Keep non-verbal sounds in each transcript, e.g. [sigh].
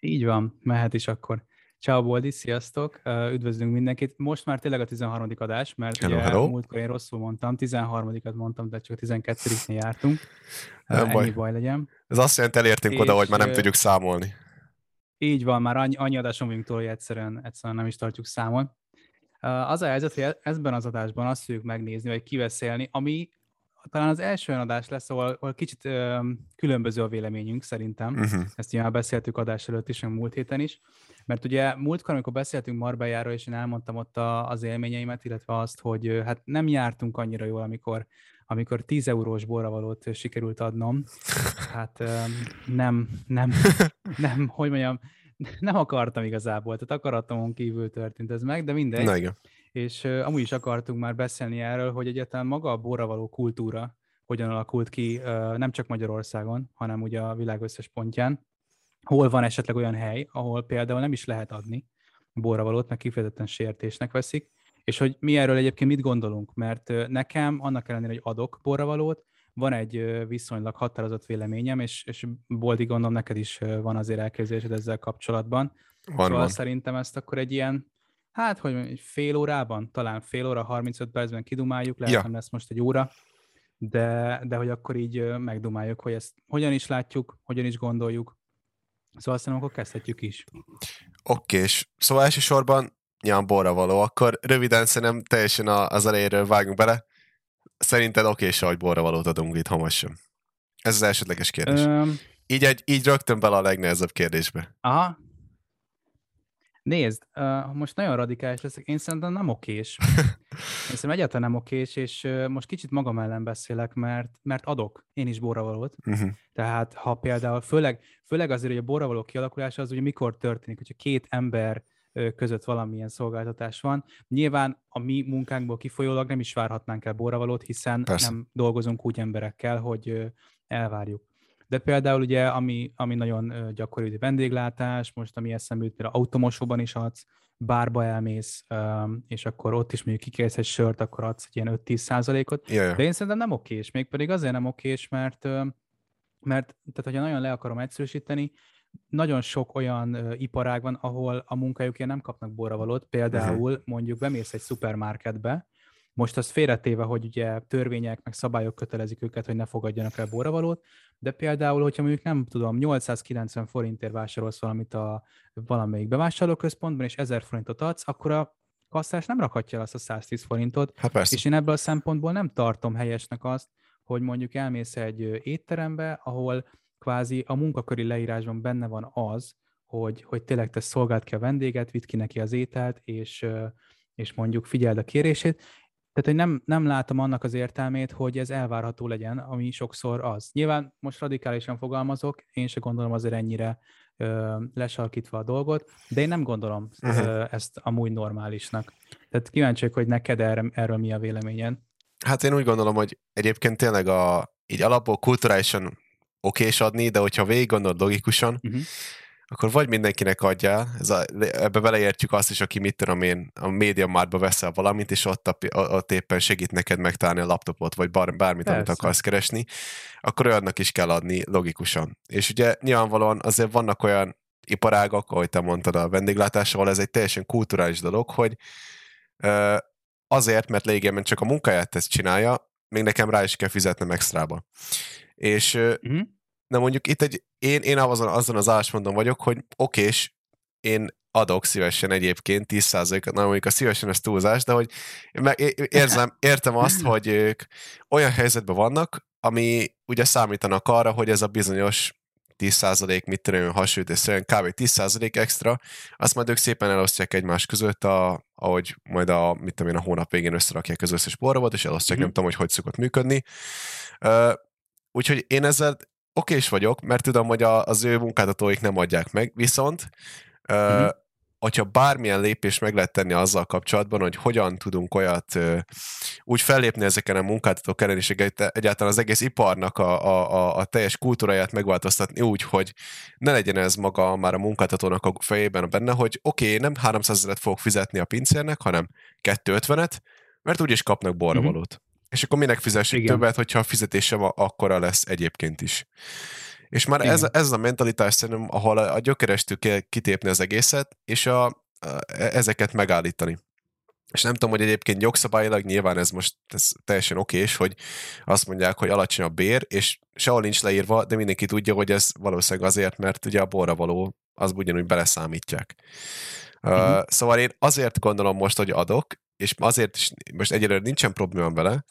Így van, mehet is akkor. Ciao Boldi, sziasztok! Üdvözlünk mindenkit. Most már tényleg a 13. adás, mert hello, ugye hello. múltkor én rosszul mondtam, 13-at mondtam, de csak a 12-nél jártunk. Nem Ennyi baj. baj legyen. Ez azt jelenti, elértünk és, oda, hogy már nem tudjuk számolni. Így van, már annyi, annyi adáson vagyunk túl, hogy egyszerűen, egyszerűen nem is tartjuk számon. Az a helyzet, hogy e-, ebben az adásban azt fogjuk megnézni, vagy kiveszélni, ami talán az első olyan adás lesz, ahol, ahol kicsit ö, különböző a véleményünk szerintem. Uh-huh. Ezt már beszéltük adás előtt is, a múlt héten is. Mert ugye múltkor, amikor beszéltünk Marbelláról, és én elmondtam ott a, az élményeimet, illetve azt, hogy hát nem jártunk annyira jól, amikor, amikor 10 eurós borravalót sikerült adnom. Hát nem, nem, nem, hogy mondjam, nem akartam igazából, tehát akaratomon kívül történt ez meg, de mindegy. Na igen és amúgy is akartunk már beszélni erről, hogy egyáltalán maga a borravaló kultúra hogyan alakult ki nem csak Magyarországon, hanem ugye a világ összes pontján. Hol van esetleg olyan hely, ahol például nem is lehet adni borravalót, meg kifejezetten sértésnek veszik, és hogy mi erről egyébként mit gondolunk, mert nekem annak ellenére, hogy adok borravalót, van egy viszonylag határozott véleményem, és, és Boldi gondolom neked is van azért elképzelésed ezzel kapcsolatban. Van, szóval van. szerintem ezt akkor egy ilyen hát, hogy egy fél órában, talán fél óra, 35 percben kidumáljuk, lehet, ja. nem lesz most egy óra, de, de hogy akkor így megdumáljuk, hogy ezt hogyan is látjuk, hogyan is gondoljuk. Szóval aztán akkor kezdhetjük is. Oké, és szóval elsősorban nyilván borra való, akkor röviden szerintem teljesen az elejéről vágunk bele. Szerinted oké, és hogy borra valót adunk itt hamasan? Ez az elsődleges kérdés. Öm... Így, egy, így rögtön bele a legnehezebb kérdésbe. Aha, Nézd, uh, most nagyon radikális leszek, én szerintem nem okés. Én szerintem egyáltalán nem okés, és uh, most kicsit magam ellen beszélek, mert, mert adok én is borravalót. Uh-huh. Tehát ha például, főleg, főleg azért, hogy a borravaló kialakulása az ugye mikor történik, hogyha két ember között valamilyen szolgáltatás van. Nyilván a mi munkánkból kifolyólag nem is várhatnánk el borravalót, hiszen Persze. nem dolgozunk úgy emberekkel, hogy elvárjuk. De például ugye, ami, ami nagyon gyakori vendéglátás, most ami eszembe jut, például automosóban is adsz, bárba elmész, és akkor ott is mondjuk kikérsz egy sört, akkor adsz egy ilyen 5-10 százalékot. Yeah. De én szerintem nem okés, mégpedig azért nem okés, mert, mert tehát, hogyha nagyon le akarom egyszerűsíteni, nagyon sok olyan uh, iparág van, ahol a munkájukért nem kapnak borravalót. Például uh-huh. mondjuk bemész egy szupermarketbe, most az félretéve, hogy ugye törvények meg szabályok kötelezik őket, hogy ne fogadjanak el borravalót, de például, hogyha mondjuk nem tudom, 890 forintért vásárolsz valamit a valamelyik bevásárlóközpontban, és 1000 forintot adsz, akkor a kasszás nem rakhatja el azt a 110 forintot, hát persze. és én ebből a szempontból nem tartom helyesnek azt, hogy mondjuk elmész egy étterembe, ahol kvázi a munkaköri leírásban benne van az, hogy, hogy tényleg te szolgált ki a vendéget, vidd ki neki az ételt, és, és mondjuk figyeld a kérését, tehát, hogy nem, nem látom annak az értelmét, hogy ez elvárható legyen, ami sokszor az. Nyilván most radikálisan fogalmazok, én se gondolom azért ennyire ö, lesarkítva a dolgot, de én nem gondolom uh-huh. ö, ezt amúgy normálisnak. Tehát kíváncsiak, hogy neked erre, erről mi a véleményed. Hát én úgy gondolom, hogy egyébként tényleg a, így alapból kulturálisan okés adni, de hogyha végig gondolod logikusan, uh-huh akkor vagy mindenkinek adjál, ez a, ebbe beleértjük azt is, aki mit tudom én, a média márba veszel valamit, és ott, a, ott éppen segít neked megtalálni a laptopot, vagy bar, bármit, Persze. amit akarsz keresni, akkor olyannak is kell adni logikusan. És ugye nyilvánvalóan azért vannak olyan iparágak, ahogy te mondtad a vendéglátás, ahol ez egy teljesen kulturális dolog, hogy azért, mert lényegében csak a munkáját ezt csinálja, még nekem rá is kell fizetnem extrába. És uh-huh Na mondjuk itt egy, én, én azon, azon az állásponton vagyok, hogy okés, én adok szívesen egyébként 10%-ot, na mondjuk a szívesen ez túlzás, de hogy érzem, értem azt, hogy ők olyan helyzetben vannak, ami ugye számítanak arra, hogy ez a bizonyos 10% mit tudom, hasonlít, és olyan kb. 10% extra, azt majd ők szépen elosztják egymás között, a, ahogy majd a, mit tudom én, a hónap végén összerakják az összes borrovat, és elosztják, mm. nem tudom, hogy hogy szokott működni. Uh, úgyhogy én ezzel okés vagyok, mert tudom, hogy a, az ő munkáltatóik nem adják meg, viszont uh-huh. uh, hogyha bármilyen lépés meg lehet tenni azzal kapcsolatban, hogy hogyan tudunk olyat uh, úgy fellépni ezeken a munkáltatók ellen, és egyáltalán az egész iparnak a, a, a teljes kultúráját megváltoztatni úgy, hogy ne legyen ez maga már a munkáltatónak a fejében benne, hogy oké, okay, nem 300 ezeret fogok fizetni a pincérnek, hanem 250-et, mert úgyis kapnak borravalót. Uh-huh. És akkor minek fizessük Igen. többet, hogyha a fizetésem akkora lesz egyébként is. És már ez, ez a mentalitás szerintem, ahol a, a kell kitépni az egészet, és a, a, ezeket megállítani. És nem tudom, hogy egyébként jogszabályilag nyilván ez most ez teljesen okés, hogy azt mondják, hogy alacsony a bér, és sehol nincs leírva, de mindenki tudja, hogy ez valószínűleg azért, mert ugye a borra való az ugyanúgy beleszámítják. Uh-huh. Uh, szóval én azért gondolom most, hogy adok, és azért is most egyelőre nincsen problémám vele,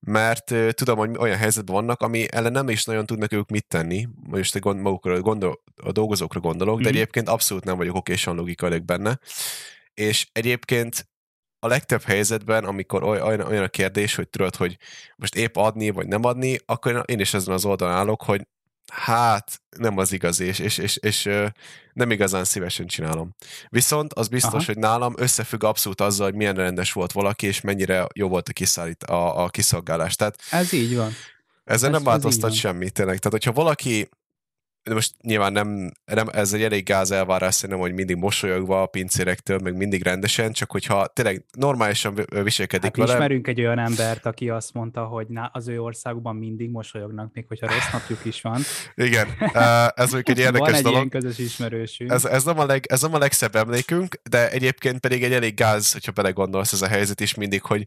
mert uh, tudom, hogy olyan helyzetben vannak, ami ellen nem is nagyon tudnak ők mit tenni, most gond, magukra gondol, a dolgozókra gondolok, uh-huh. de mhm. egyébként abszolút nem vagyok okésan logikailag benne, és egyébként a legtöbb helyzetben, amikor olyan, olyan a kérdés, hogy tudod, hogy most épp adni, vagy nem adni, akkor én is ezen az oldalon állok, hogy hát nem az igaz, és, és, és, és nem igazán szívesen csinálom. Viszont az biztos, Aha. hogy nálam összefügg abszolút azzal, hogy milyen rendes volt valaki, és mennyire jó volt a, kiszállít, a, a kiszolgálás. Tehát ez így van. Ezzel ez, nem változtat semmit tényleg. Tehát, hogyha valaki de most nyilván nem, nem, ez egy elég gáz elvárás szerintem, hogy mindig mosolyogva a pincérektől, meg mindig rendesen, csak hogyha tényleg normálisan viselkedik hát vele. Ismerünk egy olyan embert, aki azt mondta, hogy az ő országban mindig mosolyognak, még hogyha rossz napjuk is van. Igen, ez mondjuk egy érdekes van egy dolog. ilyen közös ismerősünk. Ez, ez, nem a leg, ez nem a legszebb emlékünk, de egyébként pedig egy elég gáz, hogyha belegondolsz ez a helyzet is mindig, hogy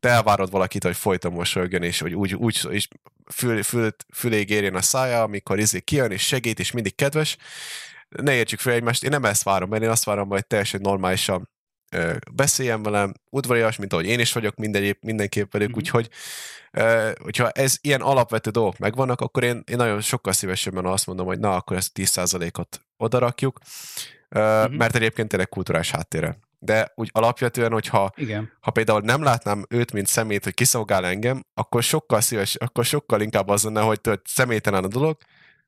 te elvárod valakit, hogy folyton mosolygjon, és hogy úgy, úgy és fül, fül, füléig érjen a szája, amikor izé kijön, és segít, és mindig kedves. Ne értsük fel egymást, én nem ezt várom, mert én azt várom, hogy teljesen normálisan ö, beszéljen velem, udvarias, mint ahogy én is vagyok minden, mindenképp velük, mm-hmm. úgyhogy ö, hogyha ez ilyen alapvető dolgok megvannak, akkor én, én nagyon sokkal szívesebben azt mondom, hogy na, akkor ezt a 10%-ot odarakjuk, ö, mm-hmm. mert egyébként tényleg kulturális háttérre de úgy alapvetően, hogyha Igen. ha például nem látnám őt, mint szemét, hogy kiszolgál engem, akkor sokkal szíves, akkor sokkal inkább az lenne, hogy tört személytelen a dolog,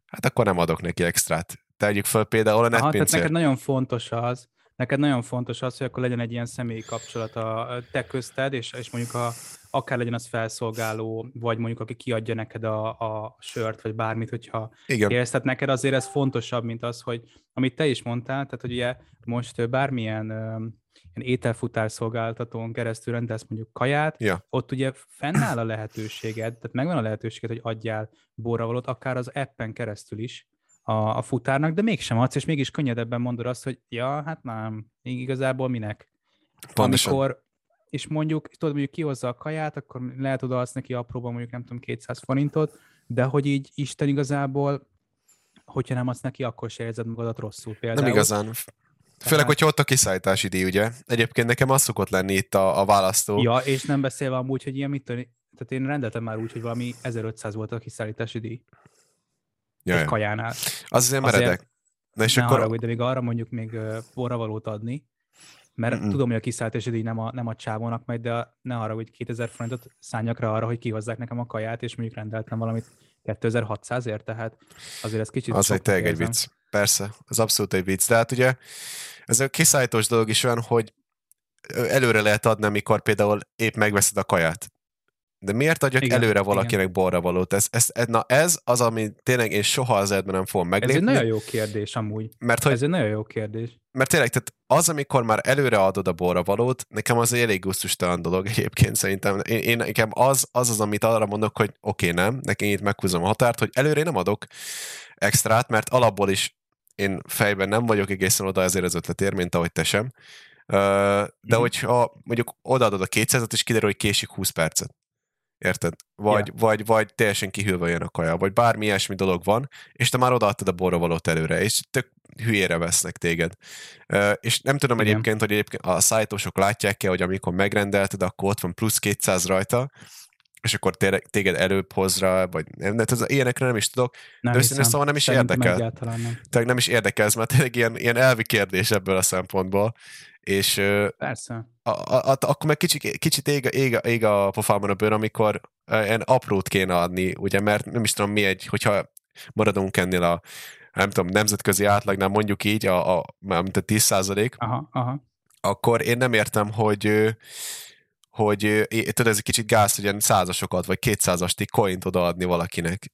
hát akkor nem adok neki extrát. Tegyük fel például a netpincér. tehát neked nagyon fontos az, neked nagyon fontos az, hogy akkor legyen egy ilyen személyi kapcsolat a te közted, és, és mondjuk a, akár legyen az felszolgáló, vagy mondjuk aki kiadja neked a, a sört, vagy bármit, hogyha Igen. érsz. Tehát neked azért ez fontosabb, mint az, hogy amit te is mondtál, tehát hogy ugye most bármilyen ilyen ételfutár szolgáltatón keresztül rendelsz mondjuk kaját, ja. ott ugye fennáll a lehetőséged, tehát megvan a lehetőséged, hogy adjál borravalót, akár az appen keresztül is a, a futárnak, de mégsem adsz, és mégis könnyedebben mondod azt, hogy ja, hát nem, igazából minek. Pontosan. Amikor, és mondjuk, tudod, mondjuk kihozza a kaját, akkor lehet odaadsz neki apróban mondjuk nem tudom 200 forintot, de hogy így Isten igazából, hogyha nem adsz neki, akkor se érzed magadat rosszul például. Nem igazán. Főleg, hogyha ott a kiszállítási díj, ugye? Egyébként nekem az szokott lenni itt a, a választó. Ja, és nem beszélve amúgy, hogy ilyen mit tenni. Tehát én rendeltem már úgy, hogy valami 1500 volt a kiszállítási díj. Ja, egy kajánál. Az azért meredek. Na és akkor... Arra, de még arra mondjuk még borravalót adni, mert Mm-mm. tudom, hogy a kiszállítási díj nem a, nem a csávónak megy, de ne arra, hogy 2000 forintot szálljak rá arra, hogy kihozzák nekem a kaját, és mondjuk rendeltem valamit 2600-ért, tehát azért ez kicsit... Az egy tényleg egy vicc. Persze, az abszolút egy vicc. De hát ugye ez a kiszállítós dolog is olyan, hogy előre lehet adni, amikor például épp megveszed a kaját. De miért adjak igen, előre valakinek igen. borra valót? Ez, ez, na ez az, ami tényleg én soha az életben nem fogom meglépni. Ez egy nagyon jó kérdés amúgy. Mert, hogy, ez egy nagyon jó kérdés. Mert tényleg, tehát az, amikor már előre adod a borra valót, nekem az elég gusztustalan dolog egyébként szerintem. Én, én nekem az, az az, amit arra mondok, hogy oké, okay, nem, nekem itt meghúzom a határt, hogy előre nem adok extrát, mert alapból is én fejben nem vagyok egészen oda ezért az ötletért, mint ahogy te sem. De mm. hogyha mondjuk odaadod a 200-at, és kiderül, hogy késik 20 percet. Érted? Vagy, yeah. vagy, vagy teljesen kihűlve jön a kaja, vagy bármi ilyesmi dolog van, és te már odaadtad a borravalót előre, és tök hülyére vesznek téged. Uh, és nem tudom Igen. egyébként, hogy egyébként a szájtósok látják-e, hogy amikor megrendelted, akkor ott van plusz 200 rajta, és akkor téged előbb hoz rá, vagy nem, de ez, ilyenekre nem is tudok, nem de őszintén szóval nem is érdekel. Nem. Tehát nem is érdekel ez, mert tényleg ilyen, ilyen elvi kérdés ebből a szempontból, és Persze. A, a, a, akkor meg kicsit, kicsit ég, ég, ég a pofában a bőr, amikor ilyen aprót kéne adni, ugye, mert nem is tudom mi egy, hogyha maradunk ennél a nem tudom, nemzetközi átlagnál mondjuk így, a, a, mint a 10 százalék, akkor én nem értem, hogy hogy tudod, ez egy kicsit gáz, hogy ilyen százasokat, vagy kétszázasti coint odaadni valakinek.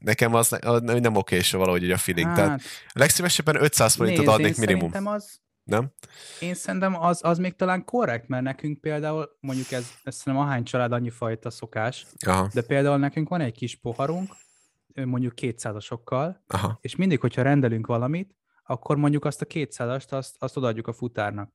Nekem az nem oké, és valahogy a feeling. Hát, Tehát legszívesebben 500 forintot adnék minimum. az, nem? Én szerintem az, az még talán korrekt, mert nekünk például, mondjuk ez, ez szerintem ahány család annyi fajta szokás, Aha. de például nekünk van egy kis poharunk, mondjuk 200-asokkal, és mindig, hogyha rendelünk valamit, akkor mondjuk azt a 200-ast, azt, azt odaadjuk a futárnak.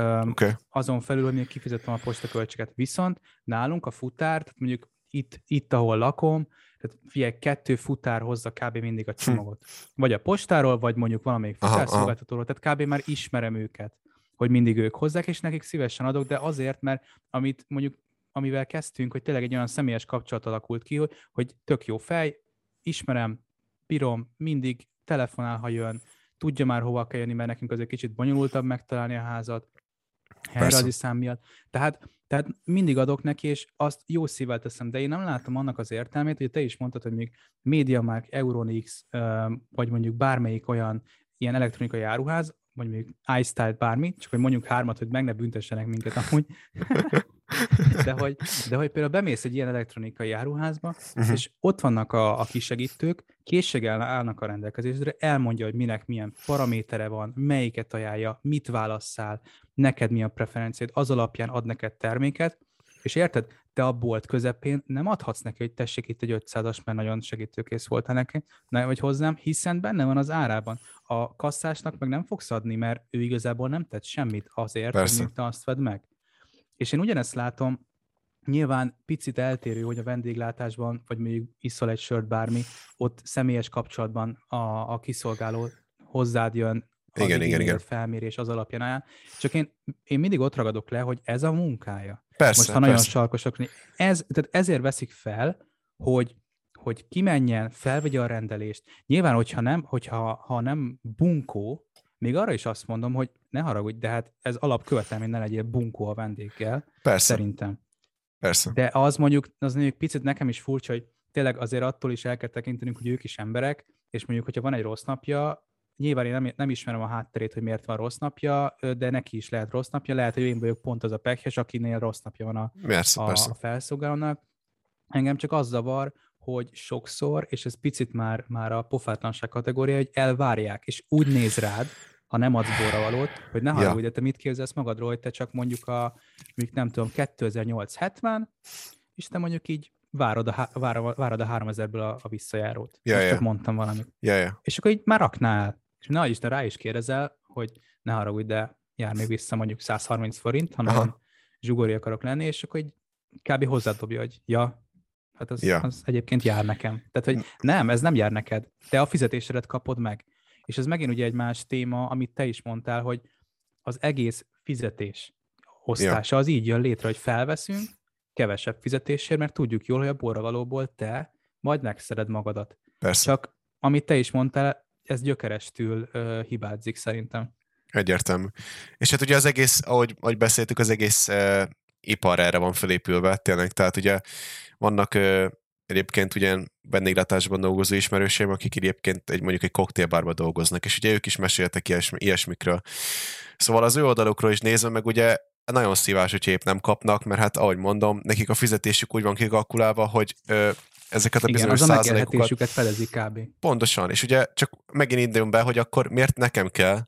Okay. Azon felül, hogy még kifizetem a postaköltséget. Viszont nálunk a futár, tehát mondjuk itt, itt ahol lakom, tehát figyelj, kettő futár hozza kb. mindig a hm. csomagot. Hm. Vagy a postáról, vagy mondjuk valamelyik futárszolgáltatóról, tehát kb. már ismerem őket, hogy mindig ők hozzák, és nekik szívesen adok, de azért, mert amit mondjuk amivel kezdtünk, hogy tényleg egy olyan személyes kapcsolat alakult ki, hogy, hogy tök jó fej, ismerem, bírom, mindig telefonál, ha jön, tudja már hova kell jönni, mert nekünk azért kicsit bonyolultabb megtalálni a házat, helyreadi szám miatt. Tehát, tehát mindig adok neki, és azt jó szívvel teszem, de én nem látom annak az értelmét, hogy te is mondtad, hogy még MediaMarkt, Euronix, vagy mondjuk bármelyik olyan ilyen elektronikai áruház, vagy még iStyle bármi, csak hogy mondjuk hármat, hogy meg ne büntessenek minket amúgy. [laughs] de, hogy, de hogy például bemész egy ilyen elektronikai áruházba, uh-huh. és ott vannak a, a kisegítők, készséggel állnak a rendelkezésre, elmondja, hogy minek milyen paramétere van, melyiket ajánlja, mit válasszál, neked mi a preferenciád, az alapján ad neked terméket, és érted, te a bolt közepén nem adhatsz neki, hogy tessék itt egy 500-as, mert nagyon segítőkész voltál neki, vagy hozzám, hiszen benne van az árában. A kasszásnak meg nem fogsz adni, mert ő igazából nem tett semmit azért, Persze. hogy te azt vedd meg. És én ugyanezt látom, nyilván picit eltérő, hogy a vendéglátásban, vagy mondjuk iszol egy sört bármi, ott személyes kapcsolatban a, a kiszolgáló hozzád jön, igen, igen, igen. felmérés az alapján áll. Csak én, én mindig ott ragadok le, hogy ez a munkája. Persze, Most, ha nagyon sarkosak, ez, tehát ezért veszik fel, hogy hogy kimenjen, felvegye a rendelést. Nyilván, hogyha nem, hogyha ha nem bunkó, még arra is azt mondom, hogy ne haragudj, de hát ez alapkövetelmény, ne legyél bunkó a vendéggel. Persze. Szerintem. Persze. De az mondjuk, az mondjuk picit nekem is furcsa, hogy tényleg azért attól is el kell tekintenünk, hogy ők is emberek, és mondjuk, hogyha van egy rossz napja, nyilván én nem, nem ismerem a hátterét, hogy miért van rossz napja, de neki is lehet rossz napja, lehet, hogy én vagyok pont az a pekhes, akinél rossz napja van a, persze, a, persze. a felszolgálónak. Engem csak az zavar, hogy sokszor, és ez picit már, már a pofátlanság kategória, hogy elvárják, és úgy néz rád, ha nem adsz valót, hogy ne haragudj, ja. de te mit képzelsz magadról, hogy te csak mondjuk a, mondjuk nem tudom, 2008-70, és te mondjuk így várod a, várod, várod a 3000-ből a, a visszajárót. Ja, Most ja. csak mondtam valamit. Ja, ja. És akkor így már raknál. És na Isten rá is kérdezel, hogy ne haragudj, de jár még vissza mondjuk 130 forint, ha nagyon zsugori akarok lenni, és akkor így kb. hozzádobja, hogy ja, hát az, ja. az egyébként jár nekem. Tehát, hogy nem, ez nem jár neked. Te a fizetésedet kapod meg. És ez megint ugye egy más téma, amit te is mondtál, hogy az egész fizetés osztása ja. az így jön létre, hogy felveszünk kevesebb fizetésért, mert tudjuk jól, hogy a borravalóból te majd megszered magadat. Persze. Csak amit te is mondtál, ez gyökerestül uh, hibázik szerintem. Egyértelmű. És hát ugye az egész, ahogy, ahogy beszéltük, az egész uh, ipar erre van felépülve tényleg, tehát ugye vannak uh, egyébként ugye vendéglátásban dolgozó ismerőseim, akik egyébként egy, mondjuk egy koktélbárban dolgoznak, és ugye ők is meséltek ilyesmi, ilyesmikről. Szóval az ő oldalukról is nézve, meg ugye nagyon szívás, hogy épp nem kapnak, mert hát ahogy mondom, nekik a fizetésük úgy van kikalkulálva, hogy ö, ezeket a bizonyos Igen, az a százalékokat... fedezik kb. Pontosan, és ugye csak megint indulunk be, hogy akkor miért nekem kell,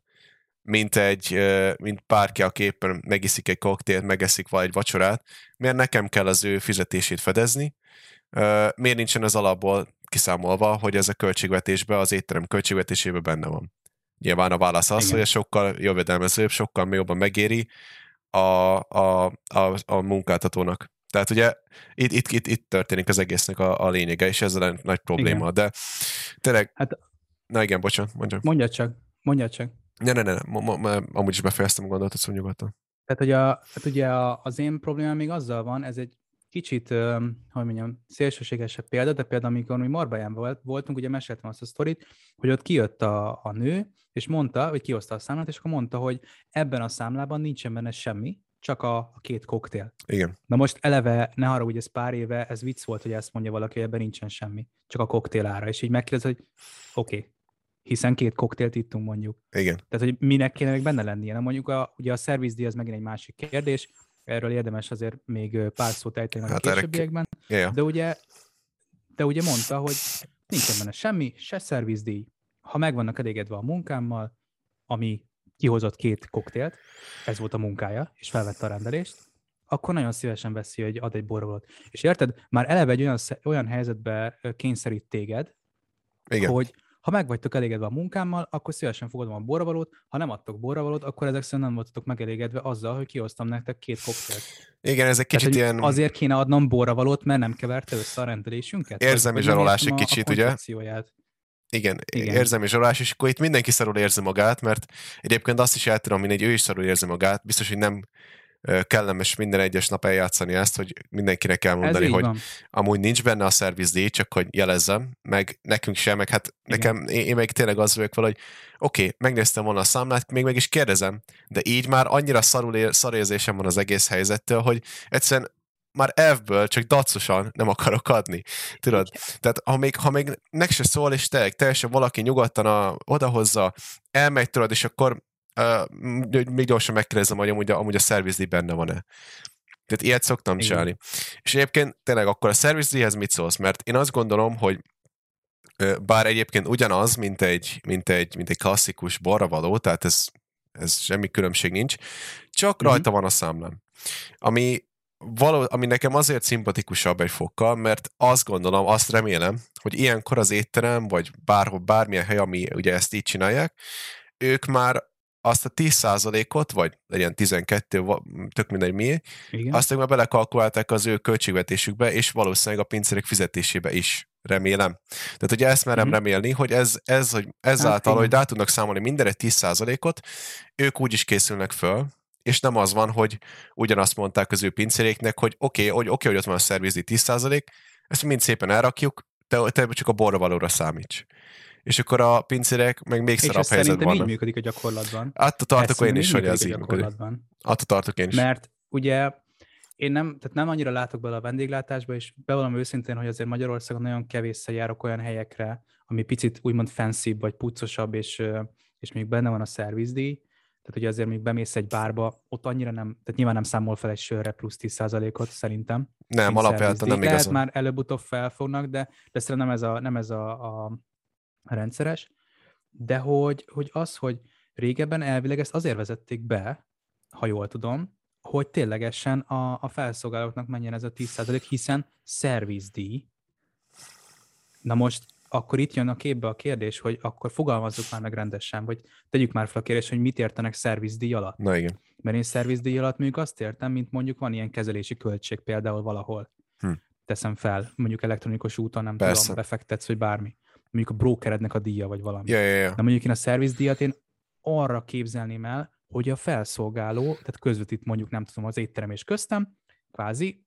mint egy, mint bárki, aki éppen megiszik egy koktélt, megeszik vagy egy vacsorát, miért nekem kell az ő fizetését fedezni, miért nincsen az alapból kiszámolva, hogy ez a költségvetésbe, az étterem költségvetésében benne van. Nyilván a válasz az, Igen. hogy ez sokkal jövedelmezőbb, sokkal jobban megéri a, a, a, a munkáltatónak. Tehát ugye itt, itt, itt, itt történik az egésznek a, a lényege, és ez a nagy probléma. Igen. De tényleg... Hát, na igen, bocsánat, mondjam. Mondja csak, mondja csak. Ne, ne, ne, ne. Ma, ma, amúgy is befejeztem a gondolatot, szóval nyugodtan. Tehát, hogy a, hát ugye a, az én problémám még azzal van, ez egy kicsit, hogy mondjam, szélsőségesebb példa, de például amikor mi Marbaján voltunk, ugye meséltem azt a sztorit, hogy ott kijött a, a nő, és mondta, vagy kihozta a számlát, és akkor mondta, hogy ebben a számlában nincsen benne semmi, csak a, a két koktél. Igen. Na most eleve, ne hogy ez pár éve, ez vicc volt, hogy ezt mondja valaki, hogy ebben nincsen semmi, csak a koktél ára. És így megkérdez, hogy oké, okay, hiszen két koktélt ittunk mondjuk. Igen. Tehát, hogy minek kéne még benne lennie. Na mondjuk a, ugye a szervizdíj az megint egy másik kérdés, erről érdemes azért még pár szót ejteni hát a későbbiekben. Yeah. De ugye, de ugye mondta, hogy nincsen benne semmi, se szervizdíj. Ha meg vannak elégedve a munkámmal, ami kihozott két koktélt, ez volt a munkája, és felvette a rendelést, akkor nagyon szívesen veszi, hogy ad egy borravalót. És érted, már eleve egy olyan, olyan helyzetbe kényszerít téged, Igen. hogy ha meg vagytok elégedve a munkámmal, akkor szívesen fogadom a borravalót, ha nem adtok borravalót, akkor ezek szerint nem voltatok megelégedve azzal, hogy kihoztam nektek két koktélt. Igen, ez egy kicsit Tehát, ilyen... Azért kéne adnom borravalót, mert nem keverte össze a rendelésünket? Érzelmi zsarolás egy kicsit, a ugye? Igen, Igen, érzem és zsarolás, és akkor itt mindenki szarul érzi magát, mert egyébként azt is el tudom, hogy ő is szarul érzi magát, biztos, hogy nem kellemes minden egyes nap eljátszani ezt, hogy mindenkinek kell mondani, hogy van. amúgy nincs benne a díj, csak hogy jelezzem, meg nekünk sem, meg hát Igen. nekem, én, én meg tényleg az vagyok valahogy, oké, okay, megnéztem volna a számlát, még meg is kérdezem, de így már annyira szarul ér, szarérzésem van az egész helyzettől, hogy egyszerűen már elfből csak dacosan nem akarok adni. Tudod? Tehát ha még, ha még nek se szól, és te, teljesen valaki nyugodtan a, odahozza, elmegy tudod, és akkor uh, még gyorsan megkérdezem, hogy amúgy a, amúgy a szervizdíj benne van-e. Tehát ilyet szoktam Igen. csinálni. És egyébként tényleg akkor a szervizdíjhez mit szólsz? Mert én azt gondolom, hogy bár egyébként ugyanaz, mint egy, mint egy, mint egy klasszikus borravaló, tehát ez, ez semmi különbség nincs, csak mm-hmm. rajta van a számlám. Ami, való, ami nekem azért szimpatikusabb egy fokkal, mert azt gondolom, azt remélem, hogy ilyenkor az étterem, vagy bárhol, bármilyen hely, ami ugye ezt így csinálják, ők már azt a 10%-ot, vagy legyen 12, tök mindegy mi, Igen. azt már belekalkulálták az ő költségvetésükbe, és valószínűleg a pincérek fizetésébe is, remélem. Tehát ugye ezt merem mm-hmm. remélni, hogy ez, ez hogy ezáltal, hát, hogy rá tudnak számolni mindenre 10%-ot, ők úgy is készülnek föl, és nem az van, hogy ugyanazt mondták az ő pincéréknek, hogy oké, okay, hogy, okay, hogy ott van a szervizi 10%, ezt mind szépen elrakjuk, te, te csak a borra valóra számíts és akkor a pincérek meg még szarabb helyzetben vannak. így működik a gyakorlatban. Attól tartok én is, hogy ez így működik. Attól tartok én is. Mert ugye én nem, tehát nem annyira látok bele a vendéglátásba, és bevallom őszintén, hogy azért Magyarországon nagyon kevésszer járok olyan helyekre, ami picit úgymond fancy vagy pucosabb, és, és még benne van a szervizdíj. Tehát ugye azért még bemész egy bárba, ott annyira nem, tehát nyilván nem számol fel egy sörre plusz 10%-ot szerintem. Nem, alapvetően nem igazán. Lehet már előbb-utóbb felfognak, de, de szerintem nem ez a, nem ez a, a rendszeres, de hogy, hogy az, hogy régebben elvileg ezt azért vezették be, ha jól tudom, hogy ténylegesen a, a felszolgálóknak menjen ez a 10%, hiszen szervizdíj. Na most akkor itt jön a képbe a kérdés, hogy akkor fogalmazzuk már meg rendesen, vagy tegyük már fel a kérdést, hogy mit értenek szervizdíj alatt. Na igen. Mert én szervizdíj alatt mondjuk azt értem, mint mondjuk van ilyen kezelési költség például valahol. Hm. Teszem fel, mondjuk elektronikus úton, nem Persze. tudom, befektetsz, vagy bármi mondjuk a brokerednek a díja, vagy valami. Ja, ja, ja. De mondjuk én a szervizdíjat én arra képzelném el, hogy a felszolgáló, tehát közvetít mondjuk nem tudom az étterem és köztem, kvázi,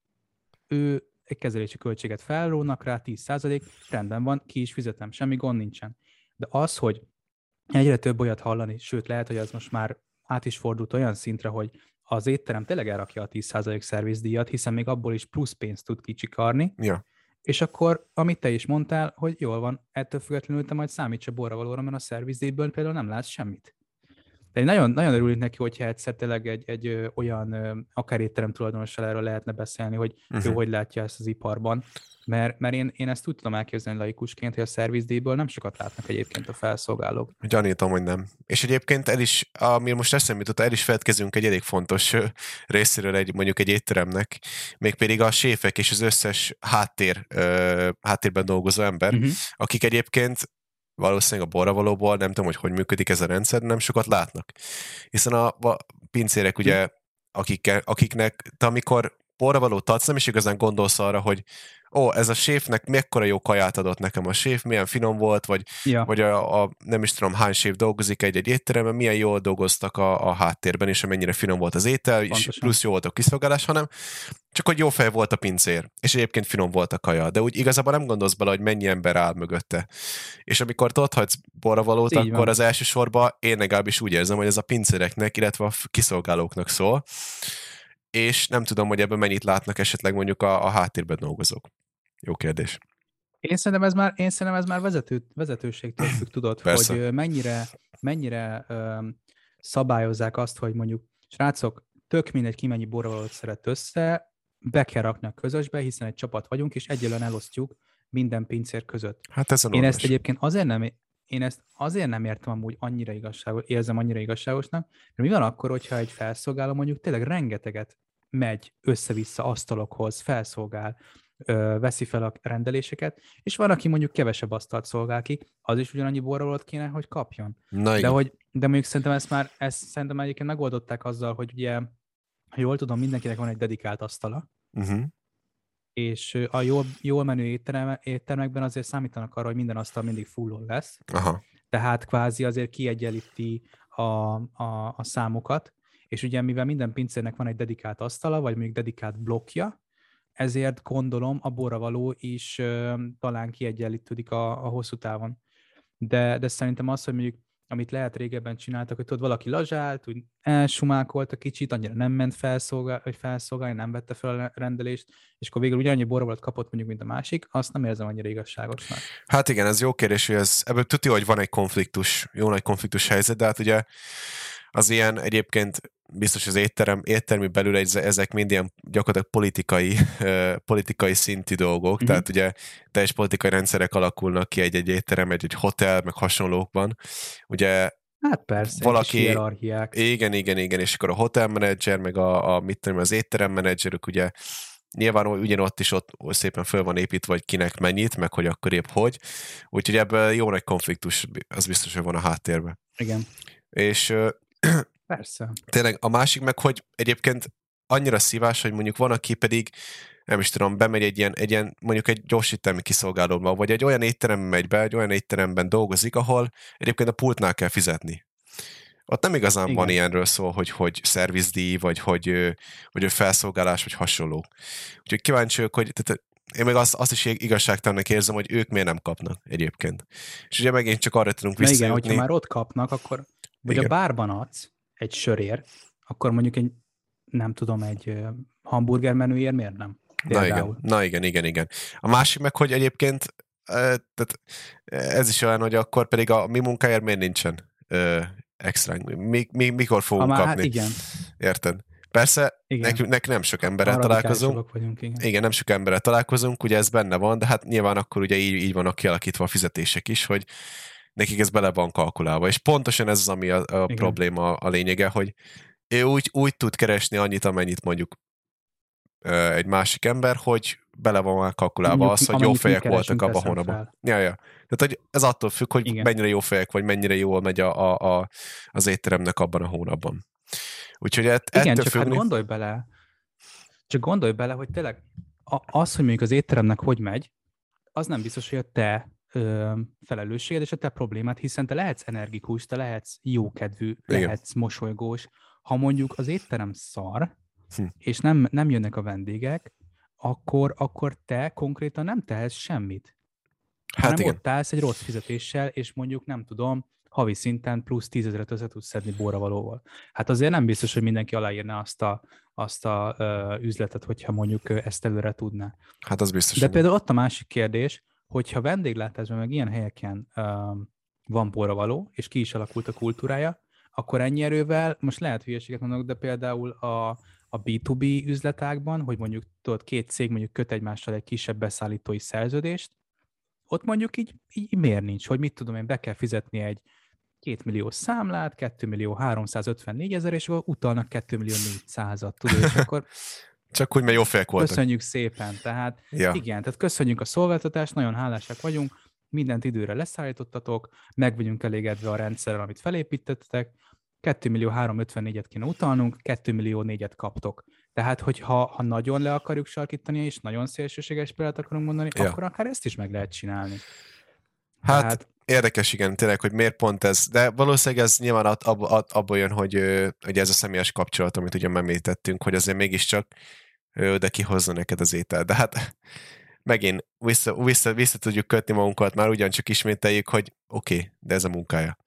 ő egy kezelési költséget felrónak rá, 10%, rendben van, ki is fizetem, semmi gond nincsen. De az, hogy egyre több olyat hallani, sőt lehet, hogy az most már át is fordult olyan szintre, hogy az étterem tényleg elrakja a 10% szervizdíjat, hiszen még abból is plusz pénzt tud kicsikarni, ja. És akkor, amit te is mondtál, hogy jól van, ettől függetlenül te majd számíts a borra valóra, mert a szervizdéből például nem látsz semmit. De én nagyon, nagyon örülök neki, hogyha egyszer tényleg egy, egy olyan akár étterem tulajdonossal erről lehetne beszélni, hogy uh-huh. ő mhm. hogy látja ezt az iparban. Mert, mert én, én ezt úgy tudom elképzelni laikusként, hogy a szervizdíjból nem sokat látnak egyébként a felszolgálók. Gyanítom, hogy nem. És egyébként el is, ami most eszembe jutott, el is feltkezünk egy elég fontos részéről egy, mondjuk egy étteremnek, mégpedig a séfek és az összes háttér, háttérben dolgozó ember, uh-huh. akik egyébként valószínűleg a borravalóból, nem tudom, hogy hogy működik ez a rendszer, nem sokat látnak. Hiszen a, a pincérek ugye, akik, akiknek, te amikor borravalót adsz, nem is igazán gondolsz arra, hogy ó, ez a séfnek mekkora jó kaját adott nekem a séf, milyen finom volt, vagy, ja. vagy a, a, nem is tudom hány séf dolgozik egy-egy étteremben, milyen jól dolgoztak a, a háttérben, és mennyire finom volt az étel, Pontosan. és plusz jó volt a kiszolgálás, hanem csak hogy jó fej volt a pincér, és egyébként finom volt a kaja, de úgy igazából nem gondolsz bele, hogy mennyi ember áll mögötte. És amikor te hagysz borravalót, akkor van. az elsősorban én legalábbis úgy érzem, hogy ez a pincéreknek, illetve a kiszolgálóknak szól, és nem tudom, hogy ebben mennyit látnak esetleg mondjuk a, a háttérben dolgozók. Jó kérdés. Én szerintem ez már, én szerintem ez már vezető, vezetőségtől függ, tudod, Persze. hogy mennyire, mennyire ö, szabályozzák azt, hogy mondjuk, srácok, tök mindegy, ki mennyi borravalót szeret össze, be kell rakni a közösbe, hiszen egy csapat vagyunk, és egyelően elosztjuk minden pincér között. Hát ez a Én ezt egyébként azért nem, én ezt azért nem értem amúgy annyira igazságos, érzem annyira igazságosnak, mert mi van akkor, hogyha egy felszolgáló mondjuk tényleg rengeteget megy össze-vissza asztalokhoz, felszolgál, veszi fel a rendeléseket, és van, aki mondjuk kevesebb asztalt szolgál ki, az is ugyanannyi borrolót kéne, hogy kapjon. Na, de, hogy, de mondjuk szerintem ezt már, ezt szerintem egyébként megoldották azzal, hogy ugye, ha jól tudom, mindenkinek van egy dedikált asztala, uh-huh. és a jól, jól menő étterem, éttermekben azért számítanak arra, hogy minden asztal mindig fullon lesz, Aha. tehát kvázi azért kiegyenlíti a, a, a számokat, és ugye mivel minden pincérnek van egy dedikált asztala, vagy mondjuk dedikált blokja, ezért gondolom a borravaló is ö, talán kiegyenlítődik a, a hosszú távon. De, de szerintem az, hogy mondjuk amit lehet régebben csináltak, hogy tudod, valaki lazsált, úgy elsumákolt a kicsit, annyira nem ment felszolgál, hogy felszolgálni, nem vette fel a rendelést, és akkor végül ugyanannyi borvalat kapott mondjuk, mint a másik, azt nem érzem annyira igazságosnak. Hát igen, ez jó kérdés, hogy ez, ebből tudja, hogy van egy konfliktus, jó nagy konfliktus helyzet, de hát ugye az ilyen egyébként biztos az étterem, éttermi belül egy, ezek mind ilyen gyakorlatilag politikai, politikai szintű dolgok, mm-hmm. tehát ugye teljes politikai rendszerek alakulnak ki egy-egy étterem, egy-egy hotel, meg hasonlókban. Ugye Hát persze, valaki, igen, igen, igen, és akkor a hotelmenedzser, meg a, a mit tudom, az étteremmenedzserük ugye nyilván ugyanott is ott szépen föl van építve, vagy kinek mennyit, meg hogy akkor épp hogy. Úgyhogy ebből jó nagy konfliktus, az biztos, hogy van a háttérben. Igen. És Persze. Tényleg a másik meg, hogy egyébként annyira szívás, hogy mondjuk van, aki pedig nem is tudom, bemegy egy ilyen, egy ilyen mondjuk egy gyorsítelmi kiszolgálóba, vagy egy olyan étterembe megy be, egy olyan étteremben dolgozik, ahol egyébként a pultnál kell fizetni. Ott nem igazán Igen. van ilyenről szó, hogy, hogy szervizdíj, vagy hogy, hogy felszolgálás, vagy hasonló. Úgyhogy kíváncsi vagyok, hogy tehát én meg azt, azt is igazságtalannak érzem, hogy ők miért nem kapnak egyébként. És ugye megint csak arra tudunk visszajutni. igen, hogyha már ott kapnak, akkor vagy igen. a bárban adsz, egy sörér, akkor mondjuk egy, nem tudom, egy hamburger menüért miért nem? Na igen, na igen, igen, igen. A másik meg, hogy egyébként tehát ez is olyan, hogy akkor pedig a mi munkáért miért nincsen extra, mi, mi, mikor fogunk már, kapni. Hát igen. Érted? Persze, igen. nekünk, nekünk nem sok emberrel találkozunk. Vagyunk, igen. igen, nem sok emberrel találkozunk, ugye ez benne van, de hát nyilván akkor ugye így, így vannak kialakítva a fizetések is, hogy nekik ez bele van kalkulálva. És pontosan ez az, ami a, a probléma a lényege, hogy ő úgy, úgy tud keresni annyit, amennyit mondjuk ö, egy másik ember, hogy bele van már kalkulálva mondjuk, az, hogy jó fejek voltak abban a hónapban. Ja, ja. Tehát, hogy ez attól függ, hogy Igen. mennyire jó fejek, vagy mennyire jól megy a, a, a, az étteremnek abban a hónapban. Úgyhogy ett, Igen, ettől csak hát függni... hát gondolj bele, csak gondolj bele, hogy tényleg az, hogy mondjuk az étteremnek hogy megy, az nem biztos, hogy a te ö, felelősséged és a te problémád, hiszen te lehetsz energikus, te lehetsz jókedvű, Igen. lehetsz mosolygós. Ha mondjuk az étterem szar, hm. és nem, nem jönnek a vendégek, akkor, akkor te konkrétan nem tehetsz semmit. Hát hanem igen. ott állsz egy rossz fizetéssel, és mondjuk nem tudom, havi szinten plusz tízezeret össze tudsz szedni borravalóval. Hát azért nem biztos, hogy mindenki aláírna azt a, azt a ö, üzletet, hogyha mondjuk ezt előre tudná. Hát az biztos. De például ott a másik kérdés, hogyha vendéglátásban meg ilyen helyeken um, van való, és ki is alakult a kultúrája, akkor ennyi erővel, most lehet hülyeséget mondok, de például a, a B2B üzletákban, hogy mondjuk tudod, két cég mondjuk köt egymással egy kisebb beszállítói szerződést, ott mondjuk így, így miért nincs, hogy mit tudom én, be kell fizetni egy 2 millió számlát, 2 millió 354 ezer, és akkor utalnak 2 millió 400-at, tudod, és akkor [laughs] Csak úgy, mert jó fejek voltak. Köszönjük szépen. Tehát ja. igen, tehát köszönjük a szolgáltatást, nagyon hálásak vagyunk, mindent időre leszállítottatok, meg vagyunk elégedve a rendszerrel, amit felépítettetek, 2 millió 354-et kéne utalnunk, 2 millió 4-et kaptok. Tehát, hogyha ha nagyon le akarjuk sarkítani, és nagyon szélsőséges példát akarunk mondani, ja. akkor akár ezt is meg lehet csinálni. Hát, Tehát... érdekes, igen, tényleg, hogy miért pont ez, de valószínűleg ez nyilván abból ab, ab, jön, hogy, hogy ez a személyes kapcsolat, amit ugye említettünk, hogy azért mégiscsak de kihozza neked az étel. De hát [laughs] megint vissza, vissza, vissza tudjuk kötni magunkat, már ugyancsak ismételjük, hogy oké, okay, de ez a munkája.